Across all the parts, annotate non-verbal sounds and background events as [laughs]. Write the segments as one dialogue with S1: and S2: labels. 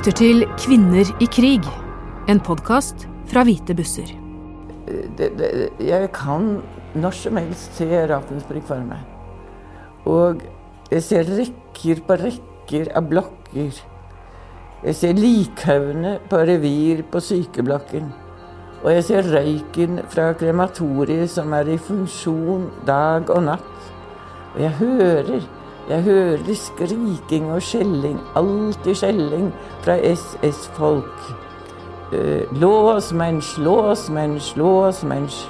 S1: Lytter til Kvinner i krig, en podkast fra Hvite busser.
S2: det, det, jeg kan når som helst se Ravensbrück for meg. Og jeg ser rekker på rekker av blokker. Jeg ser likhaugene på revir på sykeblokken. Og jeg ser røyken fra krematoriet som er i funksjon dag og natt. Og jeg hører jeg hører skriking og skjelling, alltid skjelling fra SS-folk. Uh, lås, mensch, lås, mensch, lås, mensch.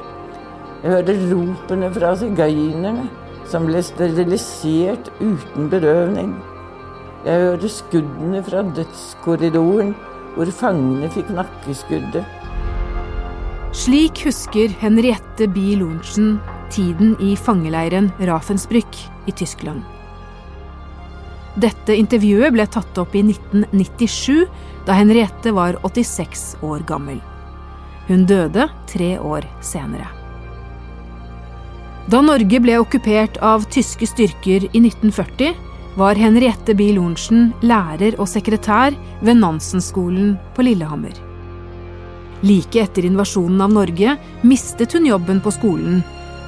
S2: Jeg hører ropene fra sigøynerne som ble sterilisert uten berøvning. Jeg hører skuddene fra dødskorridoren hvor fangene fikk nakkeskuddet.
S1: Slik husker Henriette Bie Lorentzen tiden i fangeleiren Rafensbrück i Tyskland. Dette intervjuet ble tatt opp i 1997, da Henriette var 86 år gammel. Hun døde tre år senere. Da Norge ble okkupert av tyske styrker i 1940, var Henriette Bie Lorentzen lærer og sekretær ved Nansen-skolen på Lillehammer. Like etter invasjonen av Norge mistet hun jobben på skolen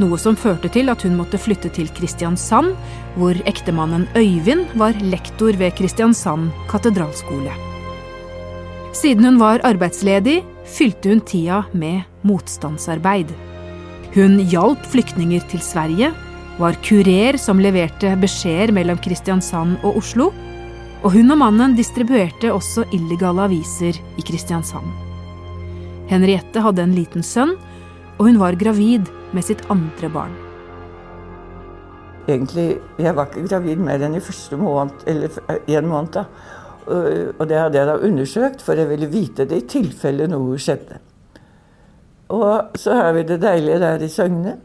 S1: noe som førte til at hun måtte flytte til Kristiansand, hvor ektemannen Øyvind var lektor ved Kristiansand katedralskole. Siden hun var arbeidsledig, fylte hun tida med motstandsarbeid. Hun hjalp flyktninger til Sverige, var kurer som leverte beskjeder mellom Kristiansand og Oslo, og hun og mannen distribuerte også illegale aviser i Kristiansand. Henriette hadde en liten sønn, og hun var gravid med sitt andre barn.
S2: Egentlig, Jeg var ikke gravid mer enn i første måned, eller en måned. da. Og det hadde jeg da undersøkt, for jeg ville vite det i tilfelle noe skjedde. Og så har vi det deilige der i Søgne.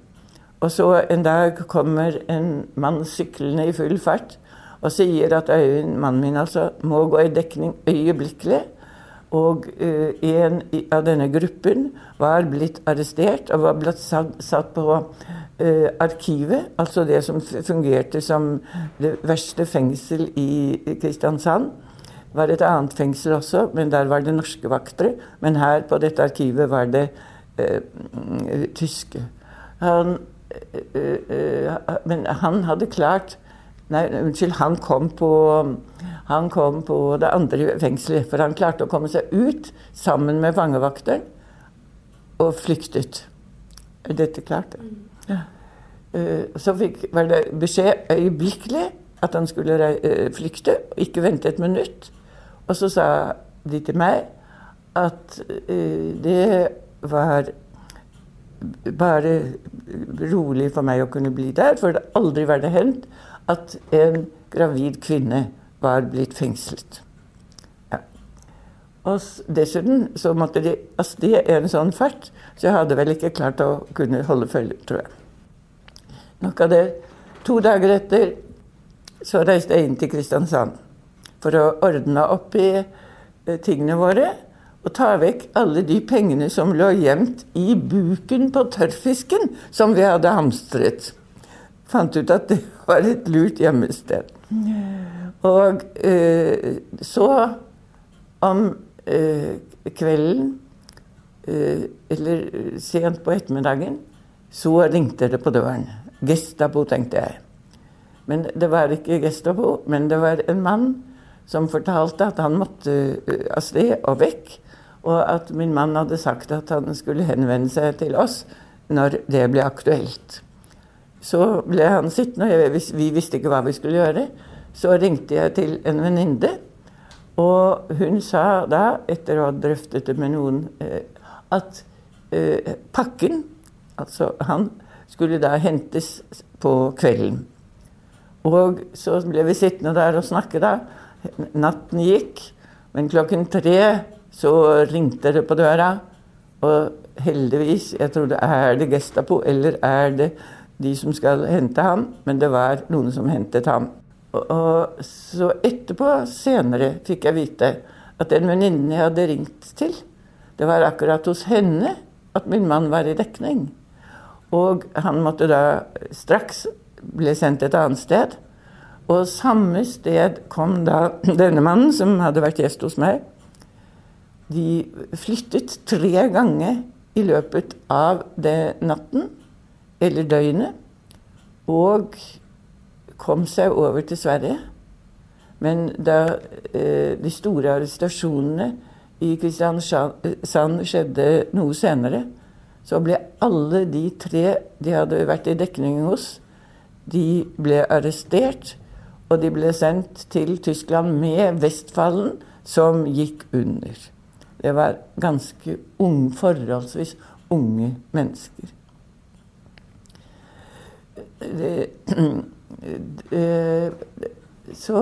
S2: Og så en dag kommer en mann syklende i full fart og sier at Øyvind, mannen min, altså, må gå i dekning øyeblikkelig. Og uh, en av denne gruppen var blitt arrestert og var blitt satt, på uh, arkivet, altså det som fungerte som det verste fengsel i Kristiansand. Det var et annet fengsel også, men der var det norske vakter. Men her på dette arkivet var det uh, tyske. Han, men han hadde klart Nei, unnskyld, han kom på han kom på det andre fengselet, for han klarte å komme seg ut sammen med fangevakter og flyktet. Dette klarte. Ja. Eh, så fikk, var det beskjed øyeblikkelig at han skulle eh, flykte, og ikke vente et minutt. Og så sa de til meg at eh, det var bare rolig for meg å kunne bli der, for det aldri var det hendt at en gravid kvinne var blitt fengslet. Ja. Og dessuten så måtte de altså sted i en sånn fart, så jeg hadde vel ikke klart å kunne holde følge, tror jeg. Nok av det. To dager etter så reiste jeg inn til Kristiansand for å ordne opp i eh, tingene våre. Og ta vekk alle de pengene som lå gjemt i buken på tørrfisken som vi hadde hamstret. Fant ut at det var et lurt gjemmested. Og eh, så om eh, kvelden, eh, eller sent på ettermiddagen, så ringte det på døren. Gestapo, tenkte jeg. Men det var ikke Gestapo, men det var en mann som fortalte at han måtte av sted og vekk, og at min mann hadde sagt at han skulle henvende seg til oss når det ble aktuelt. Så ble han sittende, og vi visste ikke hva vi skulle gjøre. Så ringte jeg til en venninne, og hun sa da, etter å ha drøftet det med noen, eh, at eh, pakken, altså han, skulle da hentes på kvelden. Og så ble vi sittende der og snakke da. Natten gikk, men klokken tre så ringte det på døra. Og heldigvis, jeg trodde er det Gestapo eller er det de som skal hente ham? Men det var noen som hentet ham. Og så etterpå, senere, fikk jeg vite at den venninnen jeg hadde ringt til, det var akkurat hos henne at min mann var i dekning. Og han måtte da straks bli sendt et annet sted. Og samme sted kom da [clears throat] denne mannen, som hadde vært gjest hos meg. De flyttet tre ganger i løpet av det natten, eller døgnet, og kom seg over til Sverige. Men da eh, de store arrestasjonene i Kristiansand skjedde noe senere, så ble alle de tre de hadde vært i dekning hos, de ble arrestert. Og de ble sendt til Tyskland med Vestfallen, som gikk under. Det var ganske unge, forholdsvis unge mennesker. Det, så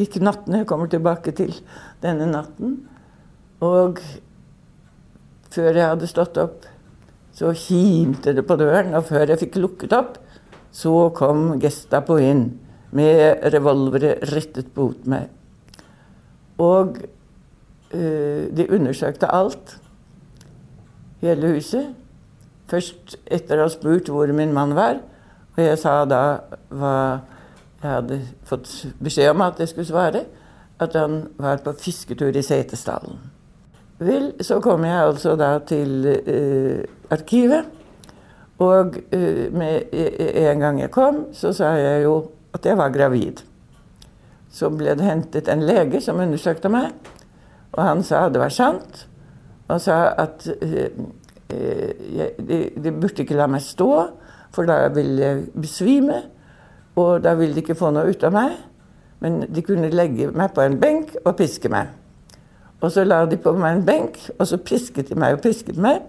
S2: gikk nattene. Jeg kommer tilbake til denne natten. Og før jeg hadde stått opp, så kimte det på døren. Og før jeg fikk lukket opp, så kom Gestapo inn med revolvere rettet mot meg. Og uh, de undersøkte alt. Hele huset. Først etter å ha spurt hvor min mann var. Og jeg sa da hva jeg hadde fått beskjed om at jeg skulle svare. At han var på fisketur i Setesdalen. Vel, så kom jeg altså da til eh, arkivet. Og eh, med en gang jeg kom, så sa jeg jo at jeg var gravid. Så ble det hentet en lege som undersøkte meg, og han sa det var sant. Og sa at uh, de, de, burde ikke la meg stå, for da ville jeg besvime. Og da ville de ikke få noe ut av meg. Men de kunne legge meg på en benk og piske meg. Og så la de på meg en benk, og så pisket de meg og pisket meg.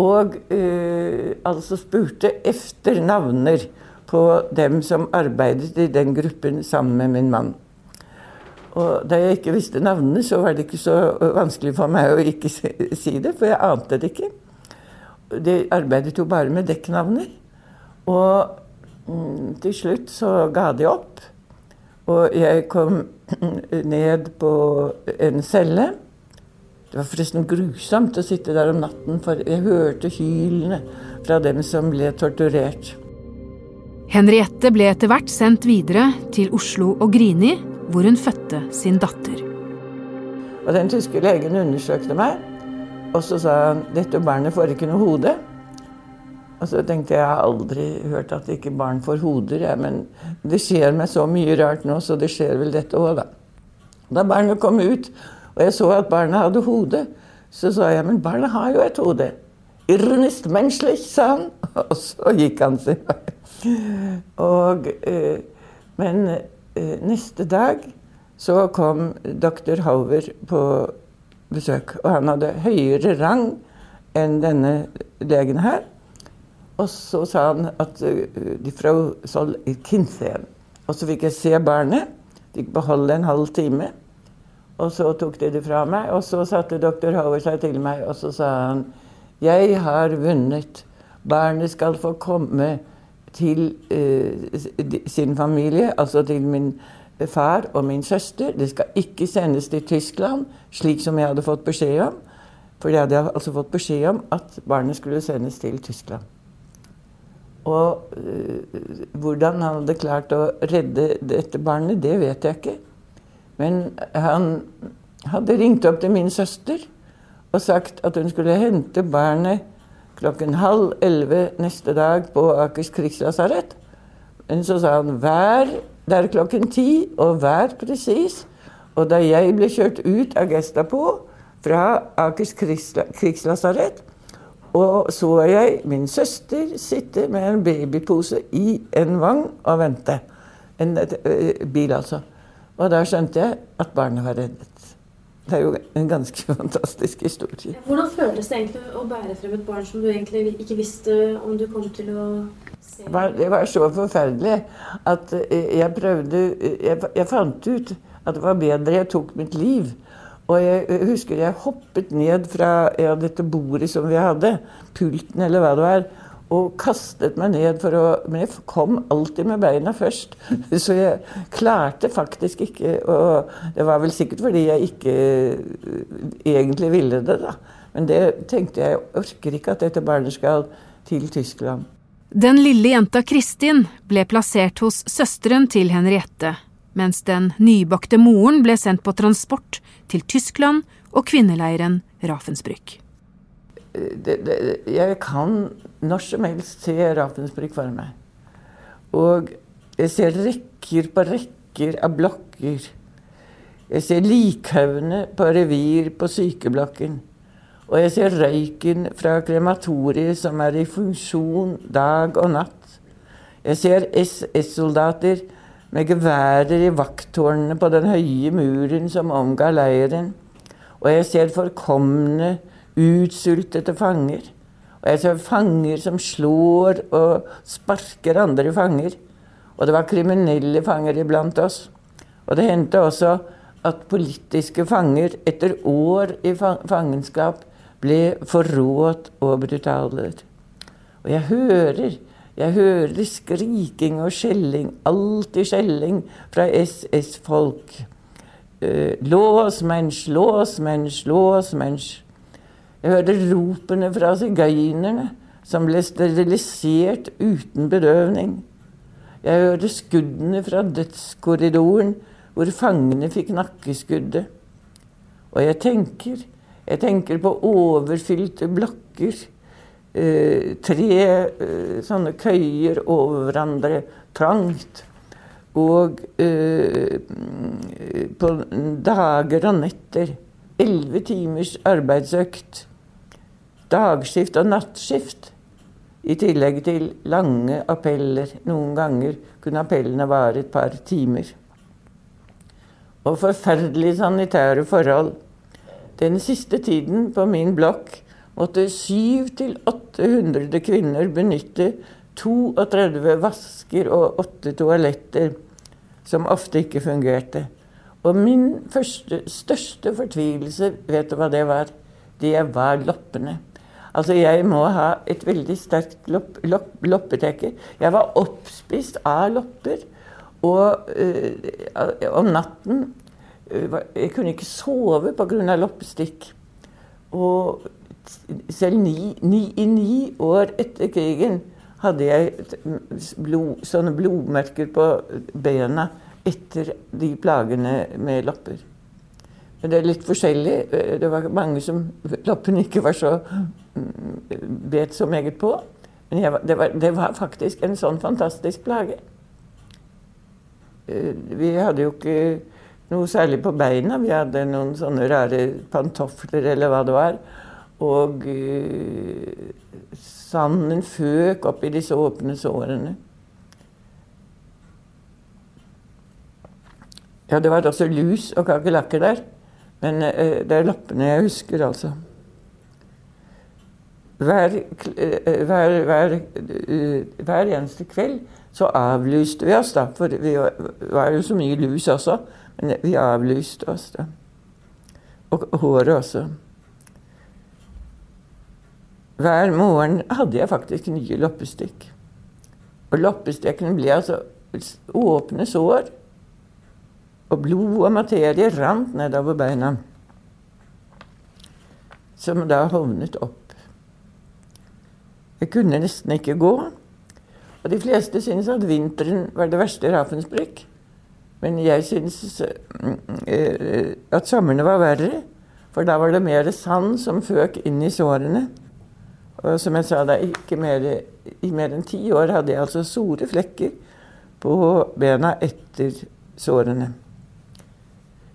S2: Og uh, altså spurte efter navner på dem som arbeidet i den gruppen sammen med min mann. Og da jeg ikke visste navnene, så var det ikke så vanskelig for meg å ikke si det, for jeg ante det ikke. De arbeidet jo bare med dekknavner. Og til slutt så ga de opp. Og jeg kom [clears throat] ned på en celle. Det var forresten grusomt å sitte der om natten, for jeg hørte hylene fra dem som ble torturert.
S1: Henriette ble etter hvert sendt videre til Oslo og Grini, hvor hun fødte sin datter.
S2: Og Den tyske legen undersøkte meg, og så sa han dette barnet får ikke noe hode. Og så tenkte jeg jeg har aldri hørt at ikke barn får hoder, jeg. men det skjer meg så mye rart nå, så det skjer vel dette òg, da. Da barnet kom ut, og jeg så at barnet hadde hode, så sa jeg men barnet har jo et hode. Irrnist menschlich, sa han. [laughs] Og så gikk han sin vei. Og, eh, men eh, neste dag så kom doktor Hauver på besøk. Og han hadde høyere rang enn denne legen her. Og så sa han at de fra Sol Kinseen. Og så fikk jeg se barnet. Fikk beholde en halv time. Og så tok de det fra meg. Og så satte doktor Hauver seg til meg, og så sa han Jeg har vunnet. Barnet skal få komme til uh, sin familie, altså til min far og min søster. Det skal ikke sendes til Tyskland, slik som jeg hadde fått beskjed om. For jeg hadde altså fått beskjed om at barnet skulle sendes til Tyskland. Og uh, hvordan han hadde klart å redde dette barnet, det vet jeg ikke. Men han hadde ringt opp til min søster og sagt at hun skulle hente barnet klokken halv elleve neste dag på Akers krigslasarett. Men så sa han vær der klokken ti, og vær presis. Og da jeg ble kjørt ut av Gestapo fra Akers krigslasarett, og så jeg min søster sitte med en babypose i en vogn og vente. En, bil, altså. Og da skjønte jeg at barnet var reddet. Det er jo en ganske [laughs] fantastisk historie.
S3: Hvordan føltes det egentlig å bære frem et barn som du egentlig ikke visste om du kom til å se?
S2: Det var så forferdelig at jeg prøvde Jeg, jeg fant ut at det var bedre jeg tok mitt liv. Og jeg husker jeg hoppet ned fra ja, dette bordet som vi hadde, pulten eller hva det var, og kastet meg ned for å Men jeg kom alltid med beina først. [laughs] Så jeg klarte faktisk ikke Og det var vel sikkert fordi jeg ikke eh, egentlig ville det, da. Men det tenkte jeg jeg orker ikke at dette barnet skal til Tyskland.
S1: Den lille jenta Kristin ble plassert hos søsteren til Henriette, mens den nybakte moren ble sendt på transport til Tyskland og kvinneleiren
S2: Rafensbrück. Jeg kan når som helst se Rafensbrück for meg. Og jeg ser rekker på rekker av blokker. Jeg ser likhaugene på revir på sykeblokken. Og jeg ser røyken fra krematoriet som er i funksjon dag og natt. Jeg ser SS-soldater med geværer i vakttårnene på den høye muren som omga leiren. Og jeg ser forkomne, utsultede fanger. Og jeg ser fanger som slår og sparker andre fanger. Og det var kriminelle fanger iblant oss. Og det hendte også at politiske fanger etter år i fangenskap ble forrådt og brutaler. Og jeg hører, jeg hører skriking og skjelling, alltid skjelling fra SS-folk. Uh, lås, mensch, lås, mensch, lås, mensch. Jeg hørte ropene fra sigøynerne som ble sterilisert uten bedøvning. Jeg hørte skuddene fra dødskorridoren hvor fangene fikk nakkeskuddet. Og jeg tenker jeg tenker på overfylte blokker. Eh, tre eh, sånne køyer over hverandre, trangt. Og eh, på dager og netter. Elleve timers arbeidsøkt. Dagskift og nattskift. I tillegg til lange appeller. Noen ganger kunne appellene vare et par timer. Og forferdelige sanitære forhold. Den siste tiden på min blokk måtte 700-800 kvinner benytte 32 vasker og 8 toaletter, som ofte ikke fungerte. Og min første, største fortvilelse, vet du hva det var? Det var loppene. Altså, jeg må ha et veldig sterkt lopp, lopp, loppetekke. Jeg var oppspist av lopper. Og øh, om natten jeg kunne ikke sove pga. loppestikk. Og selv ni, ni, i ni år etter krigen hadde jeg blod, sånne blodmerker på bena etter de plagene med lopper. Men det er litt forskjellig. Det var mange som loppene ikke var så bet så meget på. Men jeg, det, var, det var faktisk en sånn fantastisk plage. Eh, vi hadde jo ikke noe særlig på beina. Vi hadde noen sånne rare pantofler eller hva det var. Og uh, sanden føk opp i disse åpne sårene. Ja, det var også lus og kakerlakker der. Men uh, det er lappene jeg husker, altså. Hver, uh, hver, hver, hver eneste kveld så avlyste vi oss, da. For vi var jo så mye lus også. Men vi avlyste oss, da. Og håret også. Hver morgen hadde jeg faktisk nye loppestikk. Og loppestikkene ble altså åpne sår. Og blod og materie rant nedover beina. Som da hovnet opp. Jeg kunne nesten ikke gå. Og de fleste syntes at vinteren var det verste i Ravensbrück. Men jeg syns eh, at somrene var verre. For da var det mer sand som føk inn i sårene. Og som jeg sa, da, mer, i mer enn ti år hadde jeg altså store flekker på bena etter sårene.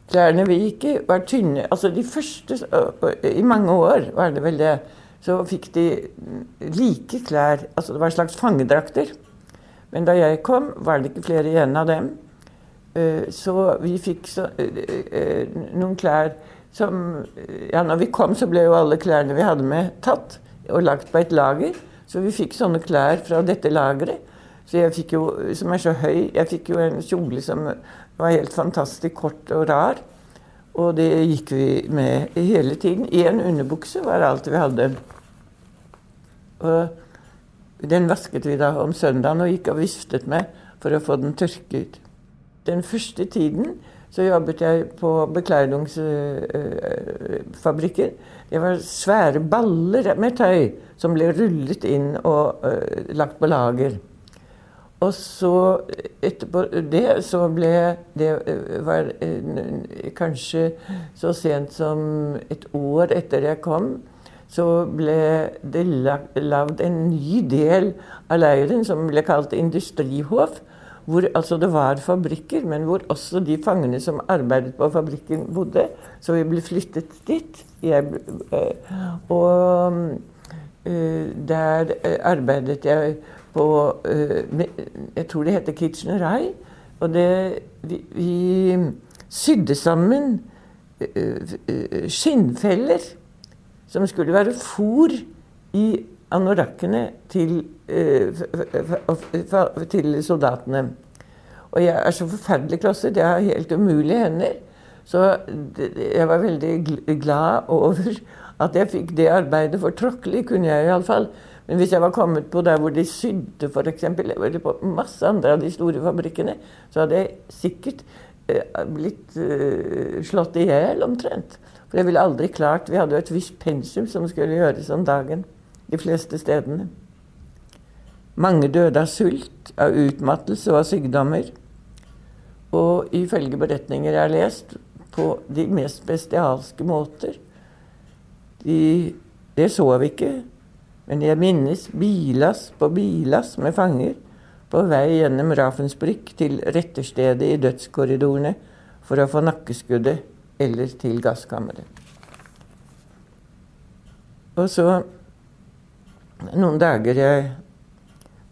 S2: Klærne vi gikk i, var tynne. Altså de første I mange år var det vel det. Så fikk de like klær. Altså det var slags fangedrakter. Men da jeg kom, var det ikke flere igjen av dem. Eh, så vi fikk så, eh, eh, noen klær som Ja, når vi kom, så ble jo alle klærne vi hadde med, tatt og lagt på et lager. Så vi fikk sånne klær fra dette lageret. Som er så høy Jeg fikk jo en kjole som var helt fantastisk kort og rar. Og det gikk vi med hele tiden. Én underbukse var alt vi hadde. Og den vasket vi da om søndagen og gikk og viftet med for å få den tørket den første tiden så jobbet jeg på beklædningsfabrikker. Det var svære baller med tøy som ble rullet inn og uh, lagt på lager. Og så etterpå det så ble Det var kanskje så sent som et år etter jeg kom, så ble det lagd en ny del av leiren som ble kalt industrihof. Hvor altså det var fabrikker, men hvor også de fangene som arbeidet på fabrikken, bodde. Så vi ble flyttet dit. Jeg, eh, og eh, der eh, arbeidet jeg på Jeg tror det heter Kitchenerai. Og det Vi, vi sydde sammen skinnfeller som skulle være fôr i anorakkene til, til soldatene. Og jeg er så forferdelig klosset. Jeg har helt umulige hender. Så jeg var veldig glad over at jeg fikk det arbeidet, for tråkkelig kunne jeg iallfall. Men hvis jeg var kommet på der hvor de sydde, f.eks., eller på masse andre av de store fabrikkene, så hadde jeg sikkert eh, blitt eh, slått i hjel omtrent. For jeg ville aldri klart Vi hadde jo et visst pensum som skulle gjøres om dagen de fleste stedene. Mange døde av sult, av utmattelse og av sykdommer. Og ifølge beretninger jeg har lest, på de mest bestialske måter. De, det så vi ikke, men jeg minnes bilass på bilass med fanger på vei gjennom Ravensbrück til retterstedet i dødskorridorene for å få nakkeskuddet eller til gasskammeret. Og så noen dager jeg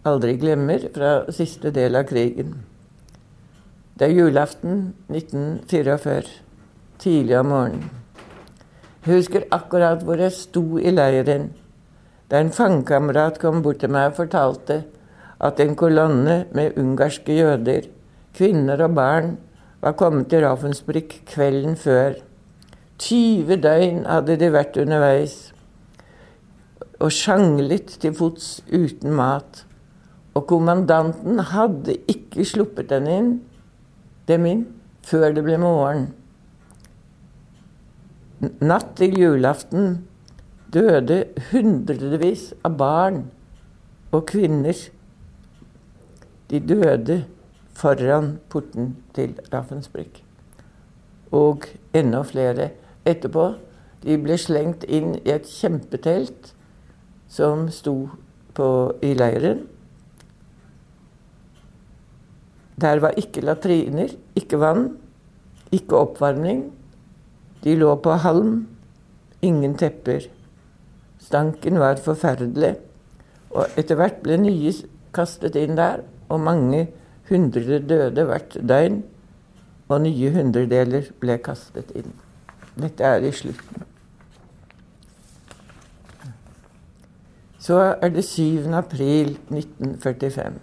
S2: aldri glemmer fra siste del av krigen. Det er julaften 1944 tidlig om morgenen. Jeg husker akkurat hvor jeg sto i leiren da en fangekamerat kom bort til meg og fortalte at en kolonne med ungarske jøder, kvinner og barn, var kommet til Ravensbrück kvelden før. 20 døgn hadde de vært underveis og sjanglet til fots uten mat. Og kommandanten hadde ikke sluppet den inn, dem inn før det ble morgen. Natt til julaften døde hundrevis av barn og kvinner. De døde foran porten til Raffensbrück. Og enda flere etterpå. De ble slengt inn i et kjempetelt som sto på, i leiren. Der var ikke latriner, ikke vann, ikke oppvarming. De lå på halm, ingen tepper. Stanken var forferdelig. Og etter hvert ble nye kastet inn der, og mange hundre døde hvert døgn. Og nye hundredeler ble kastet inn. Dette er i slutten. Så er det 7. april 1945.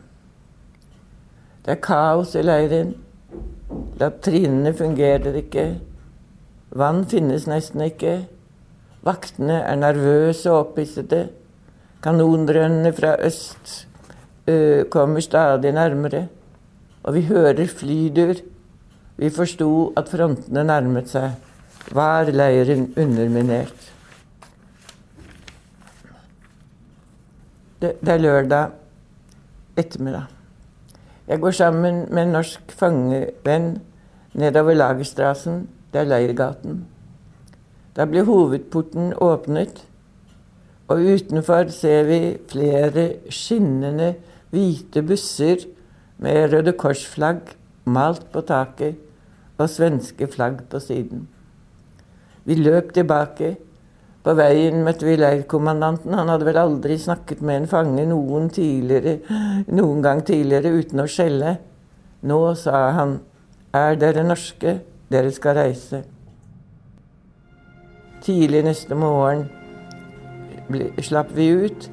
S2: Det er kaos i leiren. Latrinene fungerer ikke. Vann finnes nesten ikke. Vaktene er nervøse og opphissede. Kanondrønnene fra øst ø, kommer stadig nærmere. Og vi hører flydur. Vi forsto at frontene nærmet seg. Var leiren underminert? Det, det er lørdag ettermiddag. Jeg går sammen med en norsk fangevenn nedover Lagerstrassen det er Leirgaten. Da blir hovedporten åpnet, og utenfor ser vi flere skinnende hvite busser med Røde Kors-flagg malt på taket og svenske flagg på siden. Vi løp tilbake. På veien møtte vi leirkommandanten. Han hadde vel aldri snakket med en fange noen, noen gang tidligere uten å skjelle. Nå, sa han, er dere norske? Dere skal reise. Tidlig neste morgen slapp vi ut,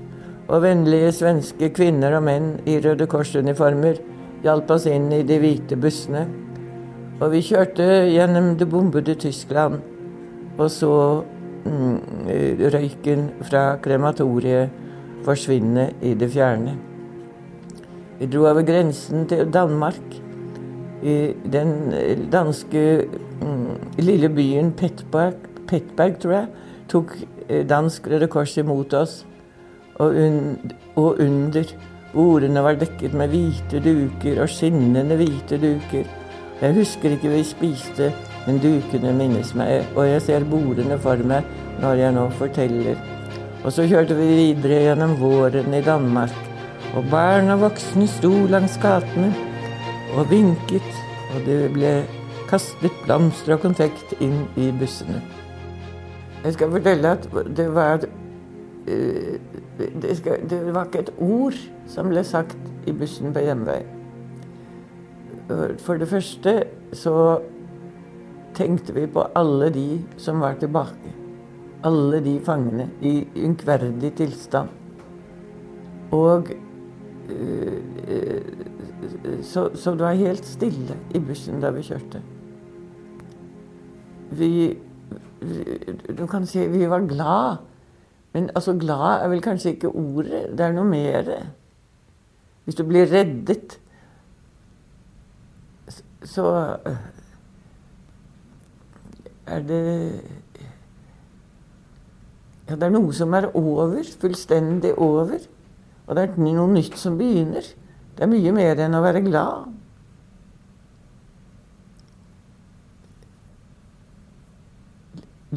S2: og vennlige svenske kvinner og menn i Røde Kors-uniformer hjalp oss inn i de hvite bussene. Og vi kjørte gjennom det bombede Tyskland og så røyken fra krematoriet forsvinne i det fjerne. Vi dro over grensen til Danmark i den danske mm, lille byen Petberg, Petberg, tror jeg, tok eh, Dansk Røde Kors imot oss. Og, un, og under. Bordene var dekket med hvite duker og skinnende hvite duker. Jeg husker ikke vi spiste, men dukene minnes meg, og jeg ser bordene for meg når jeg nå forteller. Og så kjørte vi videre gjennom våren i Danmark, og barn og voksne sto langs gatene og vinket, og det ble kastet blomster og konfekt inn i bussene. Jeg skal fortelle at det var eh, det, skal, det var ikke et ord som ble sagt i bussen på hjemvei. For det første så tenkte vi på alle de som var tilbake. Alle de fangene i unkverdig tilstand. Og uh, så, så, det var helt stille i bussen da vi kjørte. Vi, Du kan si vi var glad. Men altså, glad er vel kanskje ikke ordet. Det er noe mer. Hvis du blir reddet, så er det Ja, det er noe som er over. Fullstendig over. Og det er noe nytt som begynner. Det er mye mer enn å være glad.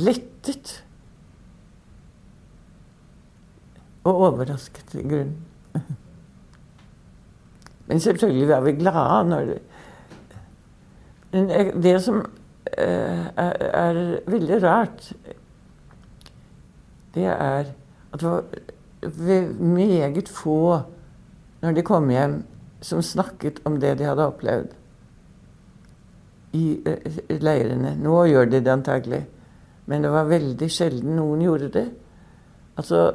S2: Lettet. Og overrasket i grunnen. [laughs] Men selvfølgelig er vi glade når det Men det som er, er veldig rart, det er at det var meget få når de kom hjem, som snakket om det de hadde opplevd i eh, leirene. Nå gjør de det antagelig, men det var veldig sjelden noen gjorde det. Altså,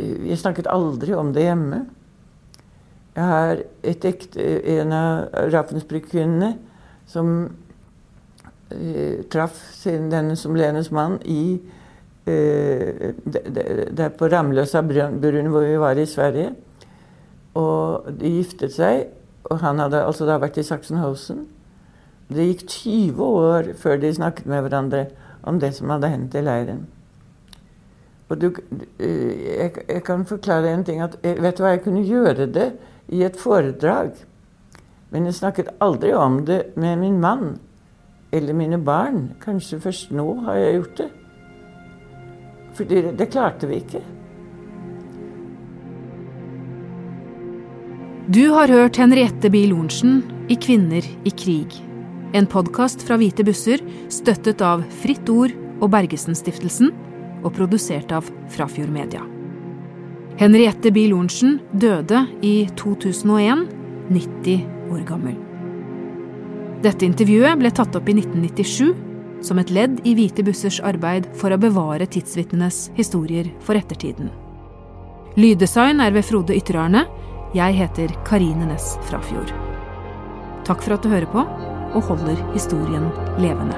S2: jeg snakket aldri om det hjemme. Jeg har et ekte, en av Ravensbrück-kvinnene som eh, traff sin, denne som ble hennes mann i eh, der på Ramløsa brun hvor vi var i Sverige. Og de giftet seg, og han hadde altså da vært i Sachsenhausen. Det gikk 20 år før de snakket med hverandre om det som hadde hendt i leiren. Og du, jeg, jeg, kan forklare en ting. at jeg, Vet du hva, jeg kunne gjøre det i et foredrag. Men jeg snakket aldri om det med min mann eller mine barn. Kanskje først nå har jeg gjort det. For det, det klarte vi ikke.
S1: Du har hørt Henriette Bie-Lorentzen i 'Kvinner i krig'. En podkast fra Hvite busser, støttet av Fritt Ord og Bergesen-stiftelsen, og produsert av Frafjord Media. Henriette Bie-Lorentzen døde i 2001, 90 år gammel. Dette intervjuet ble tatt opp i 1997 som et ledd i Hvite bussers arbeid for å bevare tidsvitnenes historier for ettertiden. Lyddesign er ved Frode Ytterarne. Jeg heter Karine Næss Frafjord. Takk for at du hører på og holder historien levende.